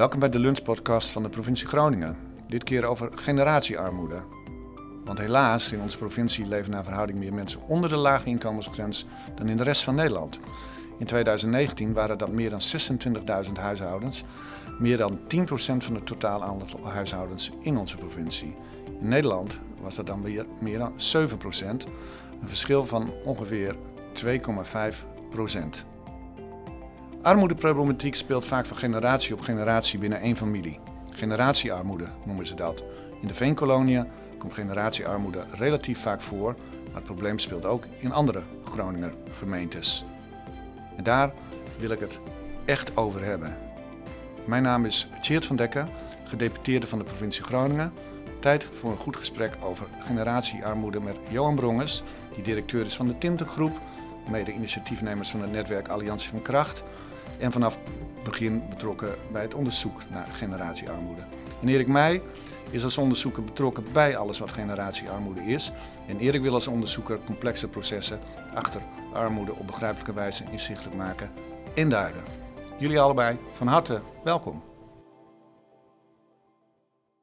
Welkom bij de lunchpodcast van de provincie Groningen. Dit keer over generatiearmoede. Want helaas, in onze provincie leven naar verhouding meer mensen onder de lage inkomensgrens dan in de rest van Nederland. In 2019 waren dat meer dan 26.000 huishoudens, meer dan 10% van het totaal aantal huishoudens in onze provincie. In Nederland was dat dan weer meer dan 7%, een verschil van ongeveer 2,5%. Armoedeproblematiek speelt vaak van generatie op generatie binnen één familie. Generatiearmoede noemen ze dat. In de veenkoloniën komt generatiearmoede relatief vaak voor, maar het probleem speelt ook in andere Groninger gemeentes. En daar wil ik het echt over hebben. Mijn naam is Tjeerd van Dekker, gedeputeerde van de provincie Groningen. Tijd voor een goed gesprek over generatiearmoede met Johan Brongers, die directeur is van de Tintengroep, mede-initiatiefnemers van het netwerk Alliantie van Kracht en vanaf begin betrokken bij het onderzoek naar generatiearmoede. En Erik Meij is als onderzoeker betrokken bij alles wat generatiearmoede is. En Erik wil als onderzoeker complexe processen achter armoede op begrijpelijke wijze inzichtelijk maken en duiden. Jullie allebei van harte welkom.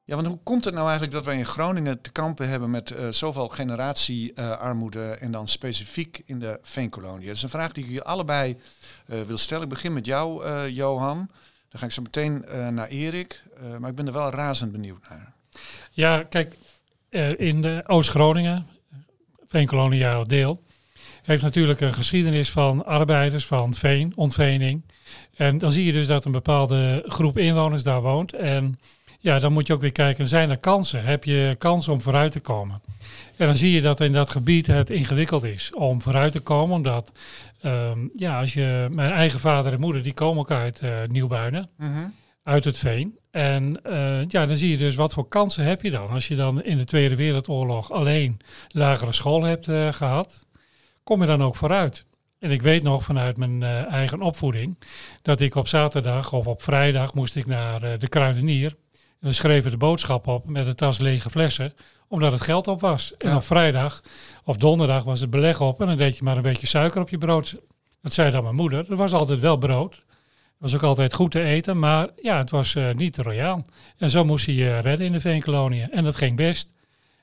Ja, want hoe komt het nou eigenlijk dat wij in Groningen te kampen hebben met uh, zoveel generatiearmoede en dan specifiek in de veenkolonie? Dat is een vraag die ik jullie allebei uh, wil stellen. Ik begin met jou, Johan. Dan ga ik zo meteen naar Erik. maar ik ben er wel razend benieuwd naar. Ja, kijk, in Oost-Groningen, veenkoloniaal deel, heeft natuurlijk een geschiedenis van arbeiders, van veen, ontvening. En dan zie je dus dat een bepaalde groep inwoners daar woont. En ja, dan moet je ook weer kijken, zijn er kansen? Heb je kansen om vooruit te komen? En dan zie je dat in dat gebied het ingewikkeld is om vooruit te komen. Omdat, um, ja, als je, mijn eigen vader en moeder, die komen ook uit uh, Nieuwbuinen, mm uit het veen. En uh, ja, dan zie je dus wat voor kansen heb je dan. Als je dan in de Tweede Wereldoorlog alleen lagere school hebt uh, gehad, kom je dan ook vooruit. En ik weet nog vanuit mijn uh, eigen opvoeding dat ik op zaterdag of op vrijdag moest ik naar de kruidenier. En dan schreven de boodschap op met een tas lege flessen, omdat het geld op was. Ja. En op vrijdag of donderdag was het beleg op en dan deed je maar een beetje suiker op je brood. Dat zei dan mijn moeder. Er was altijd wel brood. Het was ook altijd goed te eten, maar ja, het was uh, niet royaal. En zo moest je je redden in de veenkoloniën. En dat ging best.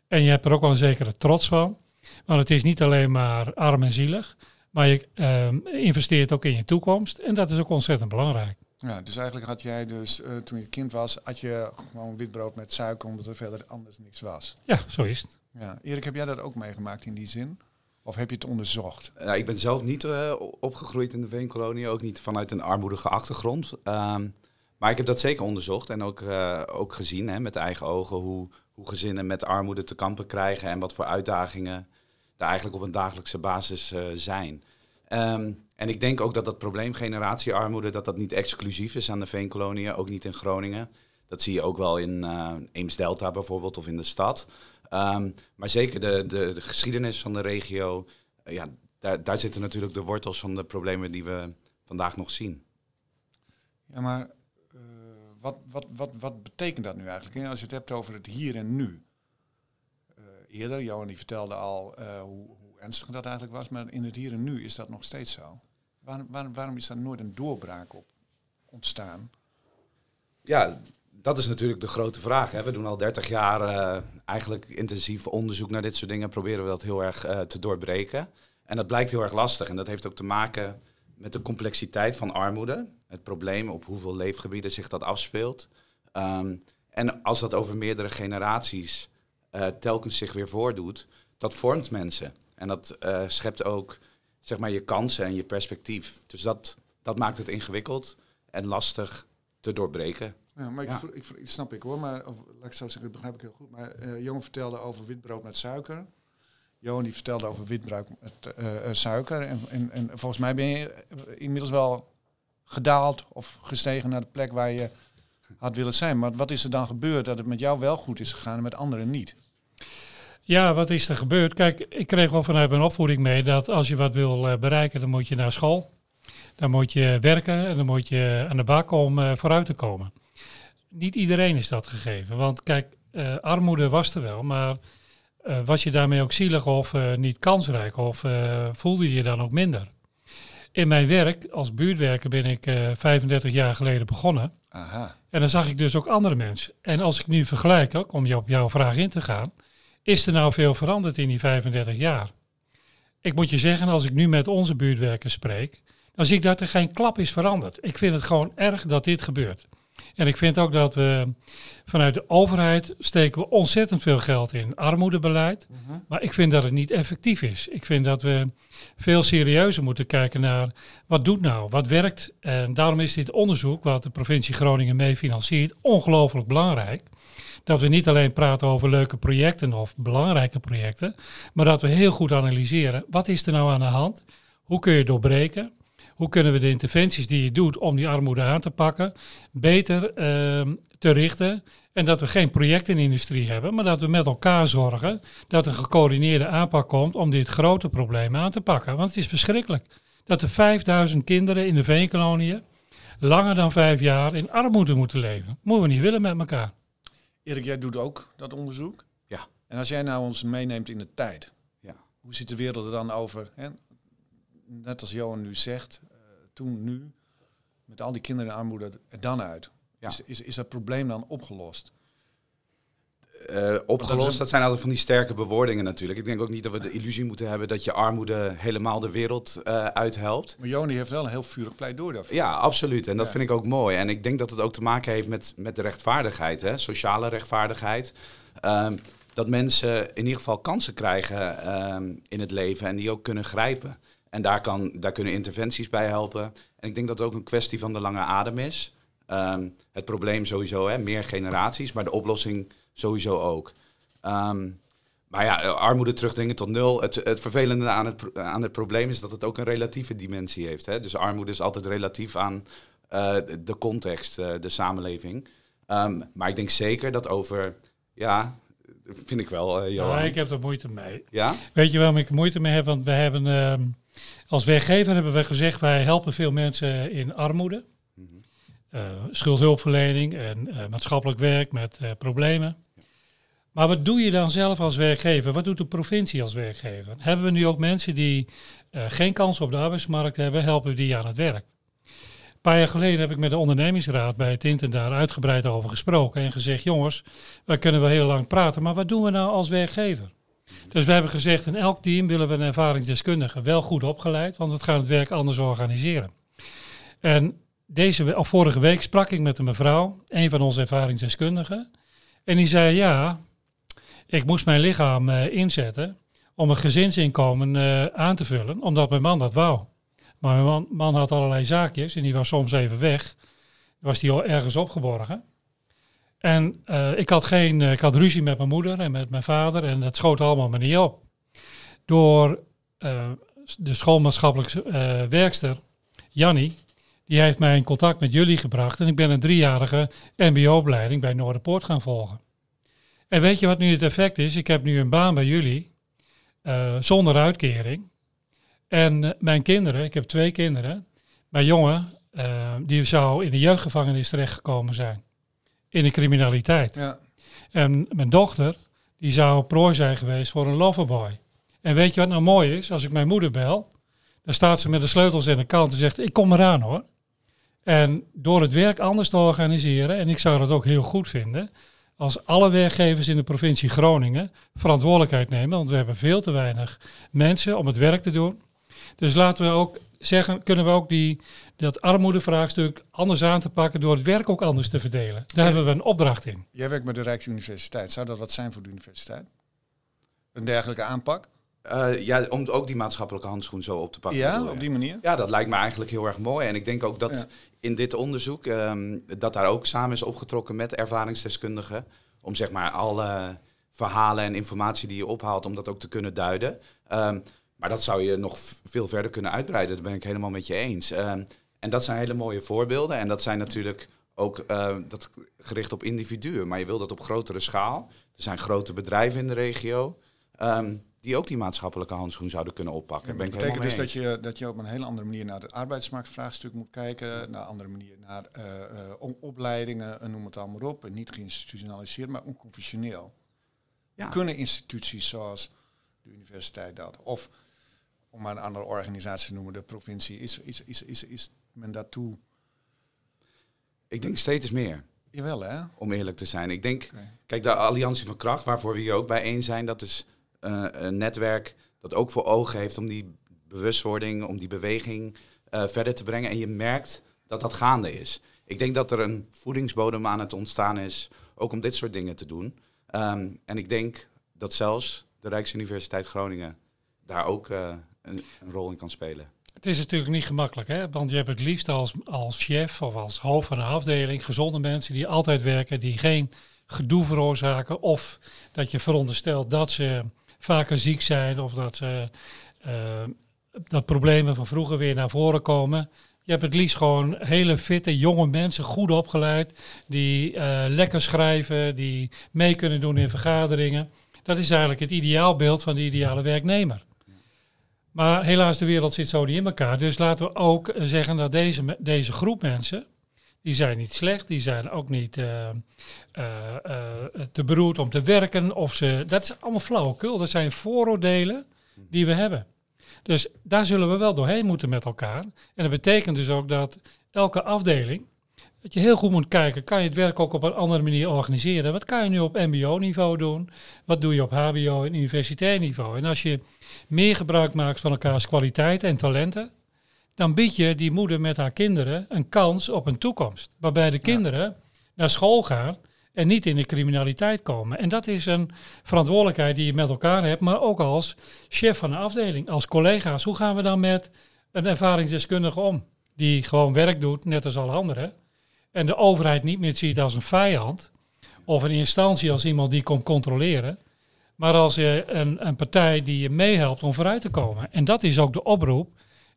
En je hebt er ook wel een zekere trots van. Want het is niet alleen maar arm en zielig, maar je uh, investeert ook in je toekomst. En dat is ook ontzettend belangrijk. Ja, dus eigenlijk had jij dus, uh, toen je kind was, had je gewoon witbrood met suiker, omdat er verder anders niks was. Ja, zo is het. Ja. Erik, heb jij dat ook meegemaakt in die zin? Of heb je het onderzocht? Ja, ik ben zelf niet uh, opgegroeid in de veenkolonie, ook niet vanuit een armoedige achtergrond. Um, maar ik heb dat zeker onderzocht en ook, uh, ook gezien hè, met eigen ogen hoe, hoe gezinnen met armoede te kampen krijgen en wat voor uitdagingen er eigenlijk op een dagelijkse basis uh, zijn. Um, en ik denk ook dat dat probleem generatiearmoede, dat dat niet exclusief is aan de veenkoloniën, ook niet in Groningen. Dat zie je ook wel in uh, Eems-Delta bijvoorbeeld of in de stad. Um, maar zeker de, de, de, geschiedenis van de regio, uh, ja, daar, daar zitten natuurlijk de wortels van de problemen die we vandaag nog zien. Ja, maar uh, wat, wat, wat, wat betekent dat nu eigenlijk? Als je het hebt over het hier en nu. eerder, Johan die vertelde al hoe dat eigenlijk was, maar in het hier en nu is dat nog steeds zo. Waarom, is daar nooit een doorbraak op ontstaan? Ja, dat is natuurlijk de grote vraag. Hè. We doen al 30 jaar uh, eigenlijk intensief onderzoek naar dit soort dingen. Proberen we dat heel erg uh, te doorbreken. En dat blijkt heel erg lastig. En dat heeft ook te maken met de complexiteit van armoede. Het probleem op hoeveel leefgebieden zich dat afspeelt. Um, en als dat over meerdere generaties uh, telkens zich weer voordoet, dat vormt mensen. En dat schept ook zeg maar, je kansen en je perspectief. Dus dat, dat maakt het ingewikkeld en lastig te doorbreken. Ja, maar ik, ja. ik, ik, snap ik hoor, maar of, laat ik zo zeggen, dat begrijp ik heel goed. Maar uh, Johan vertelde over witbrood met suiker. Johan die vertelde over witbrood met uh, suiker. En, en, en, volgens mij ben je inmiddels wel gedaald of gestegen naar de plek waar je had willen zijn. Maar wat is er dan gebeurd dat het met jou wel goed is gegaan en met anderen niet? Ja, wat is er gebeurd? Kijk, ik kreeg wel vanuit mijn opvoeding mee dat als je wat wil uh, bereiken, dan moet je naar school. Dan moet je werken en dan moet je aan de bak om uh, vooruit te komen. Niet iedereen is dat gegeven. Want kijk, uh, armoede was er wel, maar was je daarmee ook zielig of niet kansrijk of voelde je je dan ook minder? In mijn werk als buurtwerker ben ik 35 jaar geleden begonnen. Aha. En dan zag ik dus ook andere mensen. En als ik nu vergelijk, ook om je op jouw vraag in te gaan, is er nou veel veranderd in die 35 jaar? Ik moet je zeggen, als ik nu met onze buurtwerkers spreek, dan zie ik dat er geen klap is veranderd. Ik vind het gewoon erg dat dit gebeurt. En ik vind ook dat we vanuit de overheid steken we ontzettend veel geld in armoedebeleid. Maar ik vind dat het niet effectief is. Ik vind dat we veel serieuzer moeten kijken naar wat doet nou, wat werkt. En daarom is dit onderzoek, wat de provincie Groningen mee financiert, ongelooflijk belangrijk. Dat we niet alleen praten over leuke projecten of belangrijke projecten, maar dat we heel goed analyseren wat is er nou aan de hand, hoe kun je doorbreken. Hoe kunnen we de interventies die je doet om die armoede aan te pakken, beter ehm, te richten? En dat we geen projectenindustrie hebben, maar dat we met elkaar zorgen dat er gecoördineerde aanpak komt om dit grote probleem aan te pakken. Want het is verschrikkelijk dat er 5000 kinderen in de veenkoloniën langer dan vijf jaar in armoede moeten leven. Moeten we niet willen met elkaar. Erik, jij doet ook dat onderzoek. Ja. En als jij nou ons meeneemt in de tijd, Ja. hoe ziet de wereld er dan over? Hè? Net als Johan nu zegt, eh, toen, nu, met al die kinderen in armoede, er dan uit. Ja. Is, is, is dat probleem dan opgelost? Eh, opgelost, een- dat zijn altijd van die sterke bewoordingen natuurlijk. Ik denk ook niet dat we de illusie moeten hebben dat je armoede helemaal de wereld eh uithelpt. Maar Johan die heeft wel een heel vurig pleidooi daarvoor. Ja, absoluut. En dat Ja. vind ik ook mooi. En ik denk dat het ook te maken heeft met, met de rechtvaardigheid, hè? sociale rechtvaardigheid. Ehm, dat mensen in ieder geval kansen krijgen ehm, in het leven en die ook kunnen grijpen. En daar, kan, daar kunnen interventies bij helpen. En ik denk dat het ook een kwestie van de lange adem is. Ehm, het probleem sowieso, hè, meer generaties, maar de oplossing sowieso ook. Ehm, maar ja, armoede terugdringen tot nul. Het, het vervelende aan het, aan het probleem is dat het ook een relatieve dimensie heeft. Hè? Dus armoede is altijd relatief aan eh, de context, eh, de samenleving. Ehm, maar ik denk zeker dat over, ja, vind ik wel, eh Johan. Ja, ik heb er moeite mee. Ja? Weet je waarom ik er moeite mee heb? Want we hebben ehm, als werkgever hebben we gezegd, wij helpen veel mensen in armoede. Mhm. Eh, schuldhulpverlening en eh, maatschappelijk werk met eh, problemen. Maar wat doe je dan zelf als werkgever? Wat doet de provincie als werkgever? Hebben we nu ook mensen die eh, geen kans op de arbeidsmarkt hebben, helpen we die aan het werk? Een paar jaar geleden heb ik met de ondernemingsraad bij het Inten daar uitgebreid over gesproken en gezegd, jongens, wij kunnen wel heel lang praten, maar wat doen we nou als werkgever? Dus we hebben gezegd, in elk team willen we een ervaringsdeskundige wel goed opgeleid, want we gaan het werk anders organiseren. En deze, of vorige week sprak ik met een mevrouw, een van onze ervaringsdeskundigen. En die zei, ja, ik moest mijn lichaam eh, inzetten om een gezinsinkomen eh, aan te vullen, omdat mijn man dat wou. Maar mijn man, had allerlei zaakjes en die was soms even weg. Was die ergens opgeborgen. En eh, ik, had geen, ik had ruzie met mijn moeder en met mijn vader en dat schoot allemaal maar niet op. Door de schoolmaatschappelijke eh, werkster, Jannie, die heeft mij in contact met jullie gebracht en ik ben een driejarige mbo-opleiding bij Noorderpoort gaan volgen. En weet je wat nu het effect is? Ik heb nu een baan bij jullie, eh, zonder uitkering. En eh, mijn kinderen, ik heb twee kinderen, mijn jongen, eh, die zou in de jeugdgevangenis terechtgekomen zijn. In de criminaliteit. Ja. En mijn dochter, die zou prooi zijn geweest voor een loverboy. En weet je wat nou mooi is? Als ik mijn moeder bel, dan staat ze met de sleutels in de kant en zegt, ik kom eraan hoor. En door het werk anders te organiseren, en ik zou dat ook heel goed vinden, als alle werkgevers in de provincie Groningen verantwoordelijkheid nemen, want we hebben veel te weinig mensen om het werk te doen. Dus laten we ook zeggen, kunnen we ook die, dat armoedevraagstuk anders aan te pakken door het werk ook anders te verdelen. Daar hebben we een opdracht in. Jij werkt bij de Rijksuniversiteit. Zou dat wat zijn voor de universiteit? Een dergelijke aanpak? Eh, ja, om ook die maatschappelijke handschoen zo op te pakken. Ja, op die manier? Ja, dat lijkt me eigenlijk heel erg mooi. En ik denk ook dat Ja. in dit onderzoek, ehm, dat daar ook samen is opgetrokken met ervaringsdeskundigen. Om zeg maar alle verhalen en informatie die je ophaalt, om dat ook te kunnen duiden. Ehm, maar dat zou je nog veel verder kunnen uitbreiden. Dat ben ik helemaal met je eens. Ehm, en dat zijn hele mooie voorbeelden. En dat zijn natuurlijk ook dat gericht op individuen. Maar je wil dat op grotere schaal. Er zijn grote bedrijven in de regio. Die ook die maatschappelijke handschoen zouden kunnen oppakken. Dat ben ik betekent dus dat je, dat je op een hele andere manier naar het arbeidsmarktvraagstuk moet kijken. Naar een andere manier naar eh, eh, opleidingen, eh, noem het allemaal op. En niet geïnstitutionaliseerd, maar onconventioneel. Ja. Kunnen instituties zoals de universiteit dat? Of om maar een andere organisatie te noemen, de provincie. Is, is, is, is, is men daartoe Ik denk steeds meer. Jawel, hè? Om eerlijk te zijn. Ik denk, kijk, de Alliantie van Kracht, waarvoor we hier ook bijeen zijn, dat is eh, een netwerk dat ook voor ogen heeft om die bewustwording, om die beweging eh, verder te brengen. En je merkt dat dat gaande is. Ik denk dat er een voedingsbodem aan het ontstaan is, ook om dit soort dingen te doen. Ehm, en ik denk dat zelfs de Rijksuniversiteit Groningen daar ook eh, een, een rol in kan spelen. Het is natuurlijk niet gemakkelijk, hè? want je hebt het liefst als, als chef of als hoofd van een afdeling gezonde mensen die altijd werken, die geen gedoe veroorzaken of dat je veronderstelt dat ze vaker ziek zijn of dat, ze, eh, dat problemen van vroeger weer naar voren komen. Je hebt het liefst gewoon hele fitte, jonge mensen, goed opgeleid, die eh, lekker schrijven, die mee kunnen doen in vergaderingen. Dat is eigenlijk het ideaalbeeld van de ideale werknemer. Maar helaas, de wereld zit zo niet in elkaar. Dus laten we ook zeggen dat deze, deze groep mensen, die zijn niet slecht, die zijn ook niet eh, eh, eh, te beroerd om te werken. Of ze, dat is allemaal flauwekul. Dat zijn vooroordelen die we hebben. Dus daar zullen we wel doorheen moeten met elkaar. En dat betekent dus ook dat elke afdeling, dat je heel goed moet kijken, kan je het werk ook op een andere manier organiseren? Wat kan je nu op mbo-niveau doen? Wat doe je op hbo- en universitair niveau? En als je meer gebruik maakt van elkaars kwaliteiten en talenten, dan bied je die moeder met haar kinderen een kans op een toekomst. Waarbij de kinderen naar school gaan en niet in de criminaliteit komen. En dat is een verantwoordelijkheid die je met elkaar hebt, maar ook als chef van een afdeling, als collega's. Hoe gaan we dan met een ervaringsdeskundige om? Die gewoon werk doet, net als alle anderen. En de overheid niet meer ziet als een vijand of een instantie als iemand die komt controleren. Maar als eh, een, een partij die je meehelpt om vooruit te komen. En dat is ook de oproep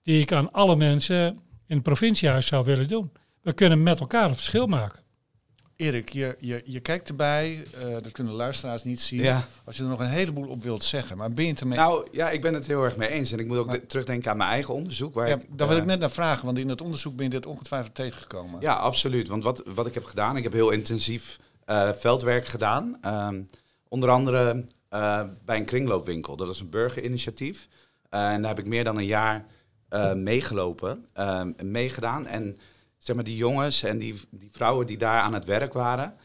die ik aan alle mensen in het provinciehuis zou willen doen. We kunnen met elkaar een verschil maken. Erik, je, je, je kijkt erbij, eh, dat kunnen de luisteraars niet zien. Ja. Als je er nog een heleboel op wilt zeggen, maar ben je het ermee... Nou ja, ik ben het heel erg mee eens. En ik moet ook Maar- de- terugdenken aan mijn eigen onderzoek. Waar ja, ik, daar wil eh, ik net naar vragen, want in het onderzoek ben je dit ongetwijfeld tegengekomen. Ja, absoluut. Want wat, wat ik heb gedaan, ik heb heel intensief eh, veldwerk gedaan. Ehm, onder andere eh, bij een kringloopwinkel. Dat is een burgerinitiatief. Eh, en daar heb ik meer dan een jaar eh, meegelopen, en meegedaan. En zeg maar, die jongens en die, die vrouwen die daar aan het werk waren.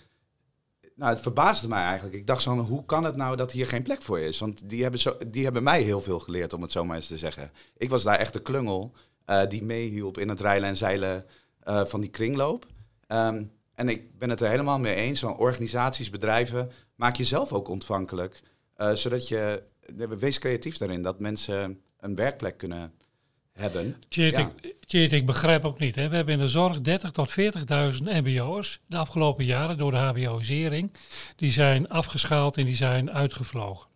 Nou, het verbaasde mij eigenlijk. Ik dacht zo, hoe kan het nou dat hier geen plek voor is? Want die hebben, zo, die hebben mij heel veel geleerd, om het zo maar eens te zeggen. Ik was daar echt de klungel eh, die meehielp in het rijlen en zeilen van die kringloop. Ehm, en ik ben het er helemaal mee eens. Van organisaties, bedrijven, maak jezelf ook ontvankelijk. zodat je, wees creatief daarin, dat mensen een werkplek kunnen hebben. Tjeerd, Ja. ik, begrijp ook niet. Hè. We hebben in de zorg 30 tot 40.000 mbo'ers de afgelopen jaren door de hbo'isering. Die zijn afgeschaald en die zijn uitgevlogen.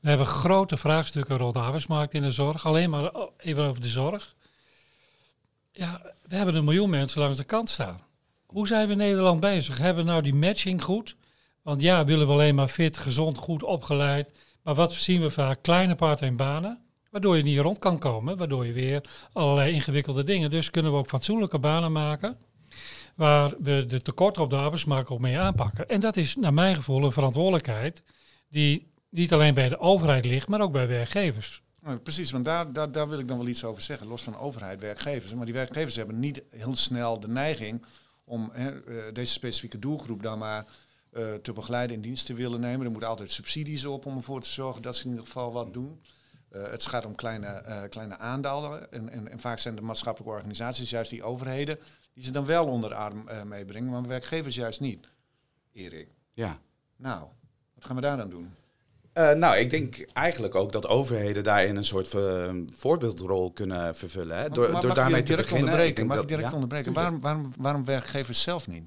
We hebben grote vraagstukken rond de arbeidsmarkt in de zorg. Alleen maar oh, even over de zorg. Ja, we hebben een miljoen mensen langs de kant staan. Hoe zijn we in Nederland bezig? Hebben we nou die matching goed? Want ja, willen we alleen maar fit, gezond, goed opgeleid. Maar wat zien we vaak? Kleine part-time banen. Waardoor je niet rond kan komen. Waardoor je weer allerlei ingewikkelde dingen. Dus kunnen we ook fatsoenlijke banen maken. Waar we de tekorten op de arbeidsmarkt ook mee aanpakken. En dat is naar mijn gevoel een verantwoordelijkheid. Die niet alleen bij de overheid ligt, maar ook bij werkgevers. Nou, precies, want daar, daar, daar wil ik dan wel iets over zeggen. Los van overheid, werkgevers. Maar die werkgevers hebben niet heel snel de neiging om eh, deze specifieke doelgroep dan maar eh, te begeleiden in dienst te willen nemen. Er moeten altijd subsidies op om ervoor te zorgen dat ze in ieder geval wat doen. Eh, het gaat om kleine, eh, kleine aandelen. En, en, en vaak zijn de maatschappelijke organisaties, juist die overheden, die ze dan wel onder de arm eh, meebrengen, maar werkgevers juist niet. Erik, Ja. nou, wat gaan we daar dan doen? Nou, ik denk eigenlijk ook dat overheden daarin een soort voorbeeldrol kunnen vervullen. Hè? Door, Maar door daarmee te beginnen. onderbreken? Ik denk Mag ik direct ja, onderbreken? Waarom, waarom, waarom werkgevers zelf niet?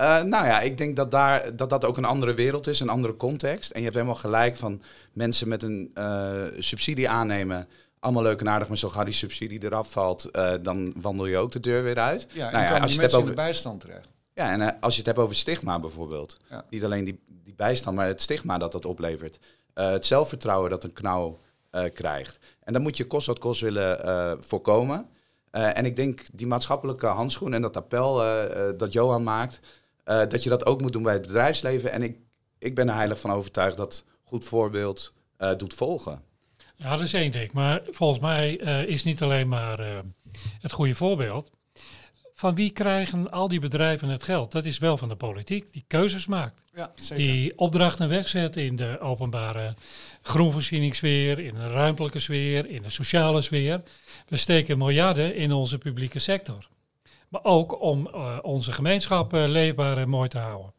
Eh, nou ja, ik denk dat, daar, dat dat ook een andere wereld is, een andere context. En je hebt helemaal gelijk van mensen met een eh, subsidie aannemen. Allemaal leuk en aardig, maar zo gauw die subsidie eraf valt, eh, dan wandel je ook de deur weer uit. Ja, en Nou ja, als je het hebt bijstand terecht. Ja, en als je het hebt over stigma bijvoorbeeld. Ja. Niet alleen die, die bijstand, maar het stigma dat dat oplevert. Het zelfvertrouwen dat een knauw krijgt. En dan moet je kost wat kost willen voorkomen. En ik denk die maatschappelijke handschoen en dat appel dat Johan maakt, eh, dat je dat ook moet doen bij het bedrijfsleven. En ik, ik ben er heilig van overtuigd dat goed voorbeeld eh, doet volgen. Ja, dat is één ding. Maar volgens mij eh, is niet alleen maar eh, het goede voorbeeld. van wie krijgen al die bedrijven het geld? Dat is wel van de politiek, die keuzes maakt. Ja, zeker. Die opdrachten wegzet in de openbare groenvoorzieningssfeer, in de ruimtelijke sfeer, in de sociale sfeer. We steken miljarden in onze publieke sector. Maar ook om uh, onze gemeenschap uh, leefbaar en mooi te houden.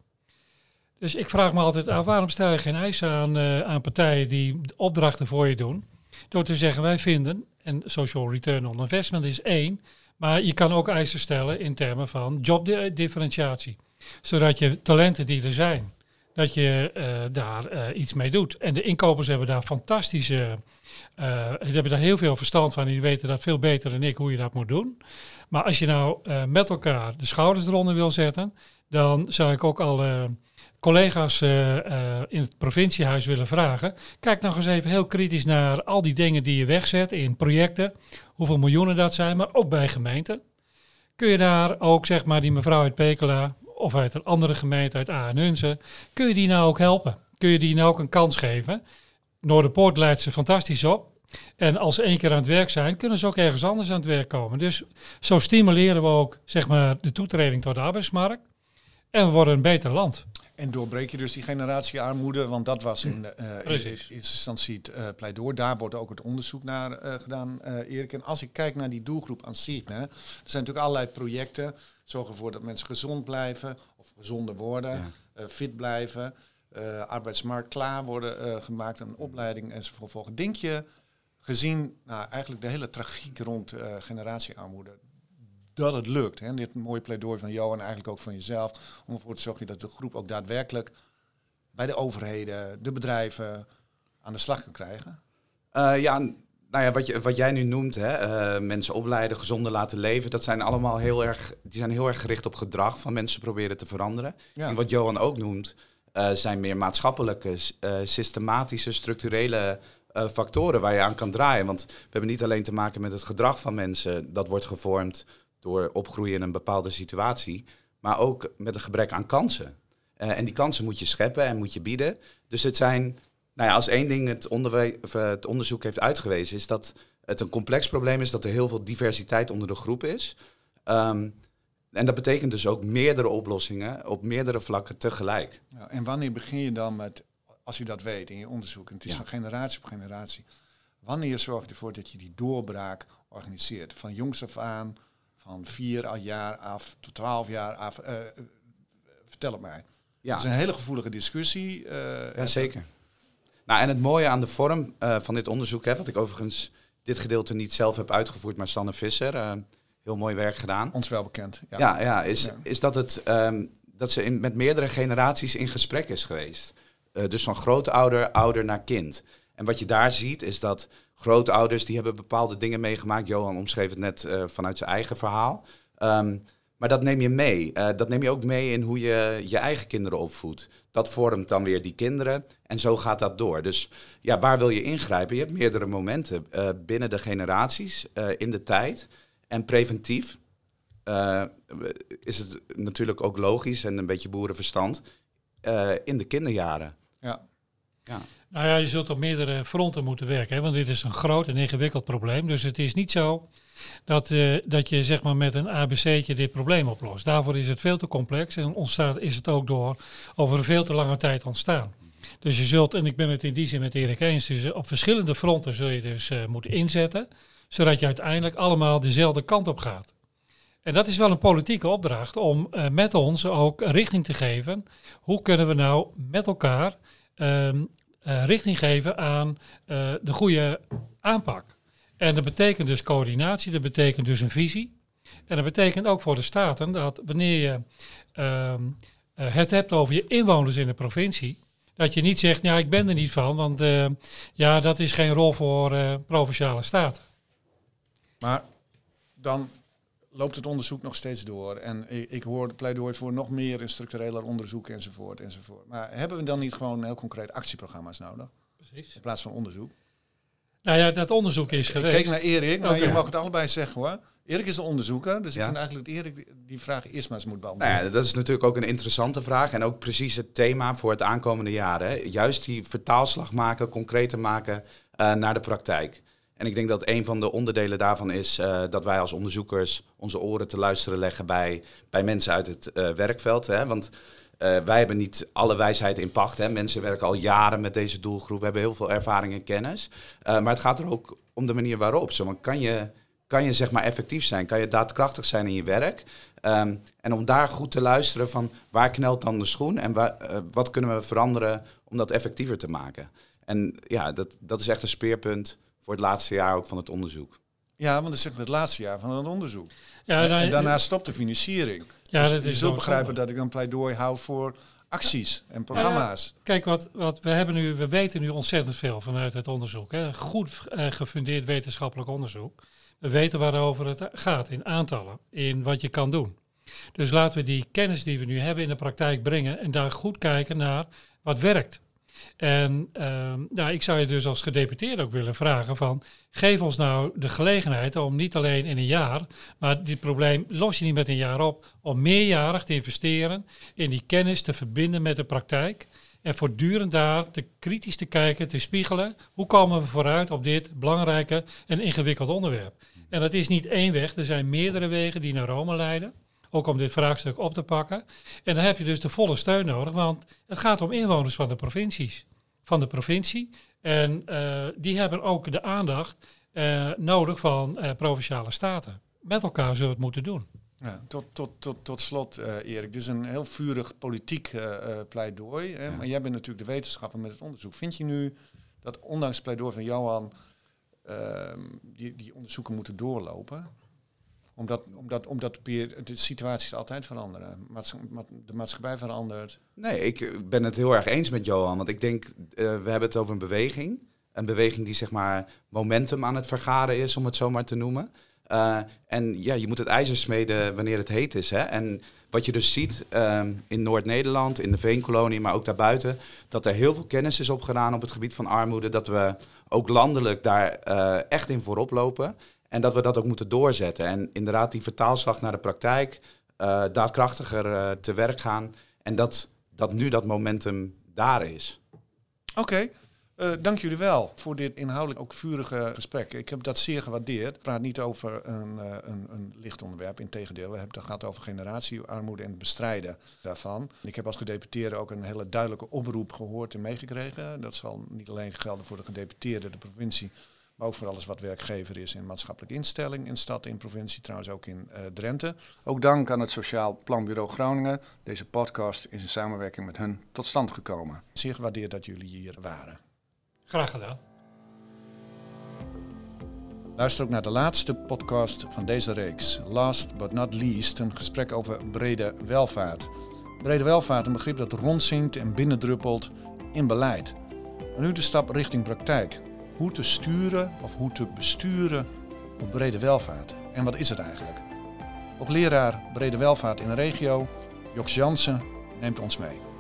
Dus ik vraag me altijd af, waarom stel je geen eisen aan, uh, aan partijen die opdrachten voor je doen? Door te zeggen, wij vinden, en social return on investment is één, maar je kan ook eisen stellen in termen van jobdifferentiatie. Zodat je talenten die er zijn, dat je uh, daar uh, iets mee doet. En de inkopers hebben daar fantastische, uh, die hebben daar heel veel verstand van. Die weten dat veel beter dan ik hoe je dat moet doen. Maar als je nou met elkaar de schouders eronder wil zetten, dan zou ik ook alle collega's in het provinciehuis willen vragen. Kijk nog eens even heel kritisch naar al die dingen die je wegzet in projecten. Hoeveel miljoenen dat zijn, maar ook bij gemeenten. Kun je daar ook, zeg maar, die mevrouw uit Pekela of uit een andere gemeente, uit Ahenunse, kun je die nou ook helpen? Kun je die nou ook een kans geven? Noorderpoort leidt ze fantastisch op. En als ze één keer aan het werk zijn, kunnen ze ook ergens anders aan het werk komen. Dus zo stimuleren we ook zeg maar, de toetreding tot de arbeidsmarkt. En we worden een beter land. En doorbreek je dus die generatiearmoede, want dat was in, uh, in eerste instantie het uh, pleidooi. Daar wordt ook het onderzoek naar uh, gedaan, Erik. En als ik kijk naar die doelgroep aan zich, hè, er zijn natuurlijk allerlei projecten. Zorgen ervoor dat mensen gezond blijven of gezonder worden, ja. fit blijven, arbeidsmarkt klaar worden gemaakt, een opleiding enzovoort. Denk je, gezien nou, eigenlijk de hele tragiek rond generatiearmoede, dat het lukt. Hè? Dit mooie pleidooi van jou en eigenlijk ook van jezelf. Om ervoor te zorgen dat de groep ook daadwerkelijk bij de overheden, de bedrijven aan de slag kan krijgen. Uh, ja, nou ja, wat, je, wat jij nu noemt, hè, uh, mensen opleiden, gezonder laten leven, dat zijn allemaal heel erg, die zijn heel erg gericht op gedrag van mensen proberen te veranderen. Ja. En wat Johan ook noemt, uh, zijn meer maatschappelijke, systematische, structurele factoren waar je aan kan draaien. Want we hebben niet alleen te maken met het gedrag van mensen, dat wordt gevormd door opgroeien in een bepaalde situatie, maar ook met een gebrek aan kansen. En die kansen moet je scheppen en moet je bieden. Dus het zijn, nou ja, als één ding het, het onderzoek heeft uitgewezen, is dat het een complex probleem is, dat er heel veel diversiteit onder de groep is. Um, en dat betekent dus ook meerdere oplossingen op meerdere vlakken tegelijk. Ja, en wanneer begin je dan met, als je dat weet in je onderzoek, en het is ja. van generatie op generatie, wanneer zorg je ervoor dat je die doorbraak organiseert? Van jongs af aan, van vier jaar af tot twaalf jaar af. Uh, vertel het mij. Ja. Het is een hele gevoelige discussie. Uh, ja, zeker. Nou, en het mooie aan de vorm uh, van dit onderzoek, hè, wat ik overigens dit gedeelte niet zelf heb uitgevoerd, maar Sanne Visser, uh, heel mooi werk gedaan. Ons wel bekend. Ja, ja, ja is, ja. is dat, het, um, dat ze in, met meerdere generaties in gesprek is geweest. dus van grootouder, ouder naar kind. En wat je daar ziet is dat grootouders die hebben bepaalde dingen meegemaakt. Johan omschreef het net vanuit zijn eigen verhaal. Um, maar dat neem je mee. Uh, dat neem je ook mee in hoe je je eigen kinderen opvoedt. Dat vormt dan weer die kinderen en zo gaat dat door. Dus ja, waar wil je ingrijpen? Je hebt meerdere momenten uh, binnen de generaties, in de tijd. En preventief is het natuurlijk ook logisch en een beetje boerenverstand in de kinderjaren. Ja. Ja. Nou ja, je zult op meerdere fronten moeten werken, want dit is een groot en ingewikkeld probleem. Dus het is niet zo dat, uh, dat je zeg maar met een ABC'tje dit probleem oplost. Daarvoor is het veel te complex en ontstaat, is het ook door over een veel te lange tijd ontstaan. Dus je zult, en ik ben het in die zin met Erik eens, dus op verschillende fronten zul je dus uh, moeten inzetten, zodat je uiteindelijk allemaal dezelfde kant op gaat. En dat is wel een politieke opdracht om met ons ook richting te geven. Hoe kunnen we nou met elkaar um, uh, richting geven aan uh, de goede aanpak. En dat betekent dus coördinatie, dat betekent dus een visie. En dat betekent ook voor de Staten dat wanneer je uh, het hebt over je inwoners in de provincie, dat je niet zegt, ja, ik ben er niet van, want ja, dat is geen rol voor provinciale staten. Maar dan loopt het onderzoek nog steeds door. En ik, ik hoor het pleidooi voor nog meer structureler onderzoek enzovoort enzovoort. Maar hebben we dan niet gewoon heel concreet actieprogramma's nodig? Precies. In plaats van onderzoek? Nou ja, dat onderzoek is ik, geweest. Kijk naar Erik, maar okay. je mag het allebei zeggen hoor. Erik is de onderzoeker, dus ja. ik vind eigenlijk dat Erik die vraag eerst maar eens moet beantwoorden. Nou ja, dat is natuurlijk ook een interessante vraag en ook precies het thema voor het aankomende jaar. Hè. Juist die vertaalslag maken, concreter maken uh, naar de praktijk. En ik denk dat een van de onderdelen daarvan is uh, dat wij als onderzoekers onze oren te luisteren leggen bij, bij mensen uit het uh, werkveld. Hè? Want uh, wij hebben niet alle wijsheid in pacht. Hè? Mensen werken al jaren met deze doelgroep, hebben heel veel ervaring en kennis. maar het gaat er ook om de manier waarop. Zo, kan je, kan je zeg maar effectief zijn? Kan je daadkrachtig zijn in je werk? Um, en om daar goed te luisteren van waar knelt dan de schoen en wat kunnen we veranderen om dat effectiever te maken? En ja, dat, dat is echt een speerpunt voor het laatste jaar ook van het onderzoek. Ja, want dat is het laatste jaar van het onderzoek. Ja, en, daarna stopt de financiering. Ja, dus dat je zult begrijpen dat ik een pleidooi hou voor acties en programma's. kijk, wat, wat we hebben nu, we weten nu ontzettend veel vanuit het onderzoek. Hè. Goed uh, gefundeerd wetenschappelijk onderzoek. We weten waarover het gaat in aantallen, in wat je kan doen. Dus laten we die kennis die we nu hebben in de praktijk brengen en daar goed kijken naar wat werkt. En uh, ik zou je dus als gedeputeerde ook willen vragen van, geef ons nou de gelegenheid om niet alleen in een jaar, maar dit probleem los je niet met een jaar op, om meerjarig te investeren in die kennis te verbinden met de praktijk. En voortdurend daar kritisch te kijken, te spiegelen. Hoe komen we vooruit op dit belangrijke en ingewikkeld onderwerp? En dat is niet één weg, er zijn meerdere wegen die naar Rome leiden ook om dit vraagstuk op te pakken. En dan heb je dus de volle steun nodig, want het gaat om inwoners van de provincies. Van de provincie. En uh, die hebben ook de aandacht uh, nodig van uh, provinciale staten. Met elkaar zullen we het moeten doen. Ja, tot, tot, tot, tot slot, Erik. Dit is een heel vurig politiek pleidooi. Hè? Ja. Maar jij bent natuurlijk de wetenschapper met het onderzoek. Vind je nu dat ondanks het pleidooi van Johan... Ehm, die, die onderzoeken moeten doorlopen? Omdat, omdat, omdat de situaties altijd veranderen. De maatschappij verandert. Nee, ik ben het heel erg eens met Johan. Want ik denk, uh, we hebben het over een beweging. Een beweging die zeg maar momentum aan het vergaren is, om het zo maar te noemen. Uh, en ja, je moet het ijzer smeden wanneer het heet is. Hè? En wat je dus ziet uh, in Noord-Nederland, in de Veenkolonie, maar ook daarbuiten, dat er heel veel kennis is opgedaan op het gebied van armoede. Dat we ook landelijk daar echt in voorop lopen. En dat we dat ook moeten doorzetten. En inderdaad, die vertaalslag naar de praktijk, uh, daadkrachtiger uh, te werk gaan. En dat, dat nu dat momentum daar is. Oké. Uh, dank jullie wel voor dit inhoudelijk ook vurige gesprek. Ik heb dat zeer gewaardeerd. Ik praat niet over een, uh, een, een licht onderwerp, integendeel. We hebben het gehad over generatiearmoede en het bestrijden daarvan. Ik heb als gedeputeerde ook een hele duidelijke oproep gehoord en meegekregen. Dat zal niet alleen gelden voor de gedeputeerde, de provincie, maar ook voor alles wat werkgever is in maatschappelijke instelling, in stad, in provincie, trouwens ook in uh, Drenthe. Ook dank aan het Sociaal Planbureau Groningen. Deze podcast is in samenwerking met hun tot stand gekomen. Zeer gewaardeerd dat jullie hier waren. Graag gedaan. Luister ook naar de laatste podcast van deze reeks. Last but not least, een gesprek over brede welvaart. Brede welvaart, een begrip dat rondzinkt en binnendruppelt in beleid. En nu de stap richting praktijk hoe te sturen of hoe te besturen op brede welvaart. En wat is het eigenlijk? Hoogleraar brede welvaart in de regio, Joks Jansen, neemt ons mee.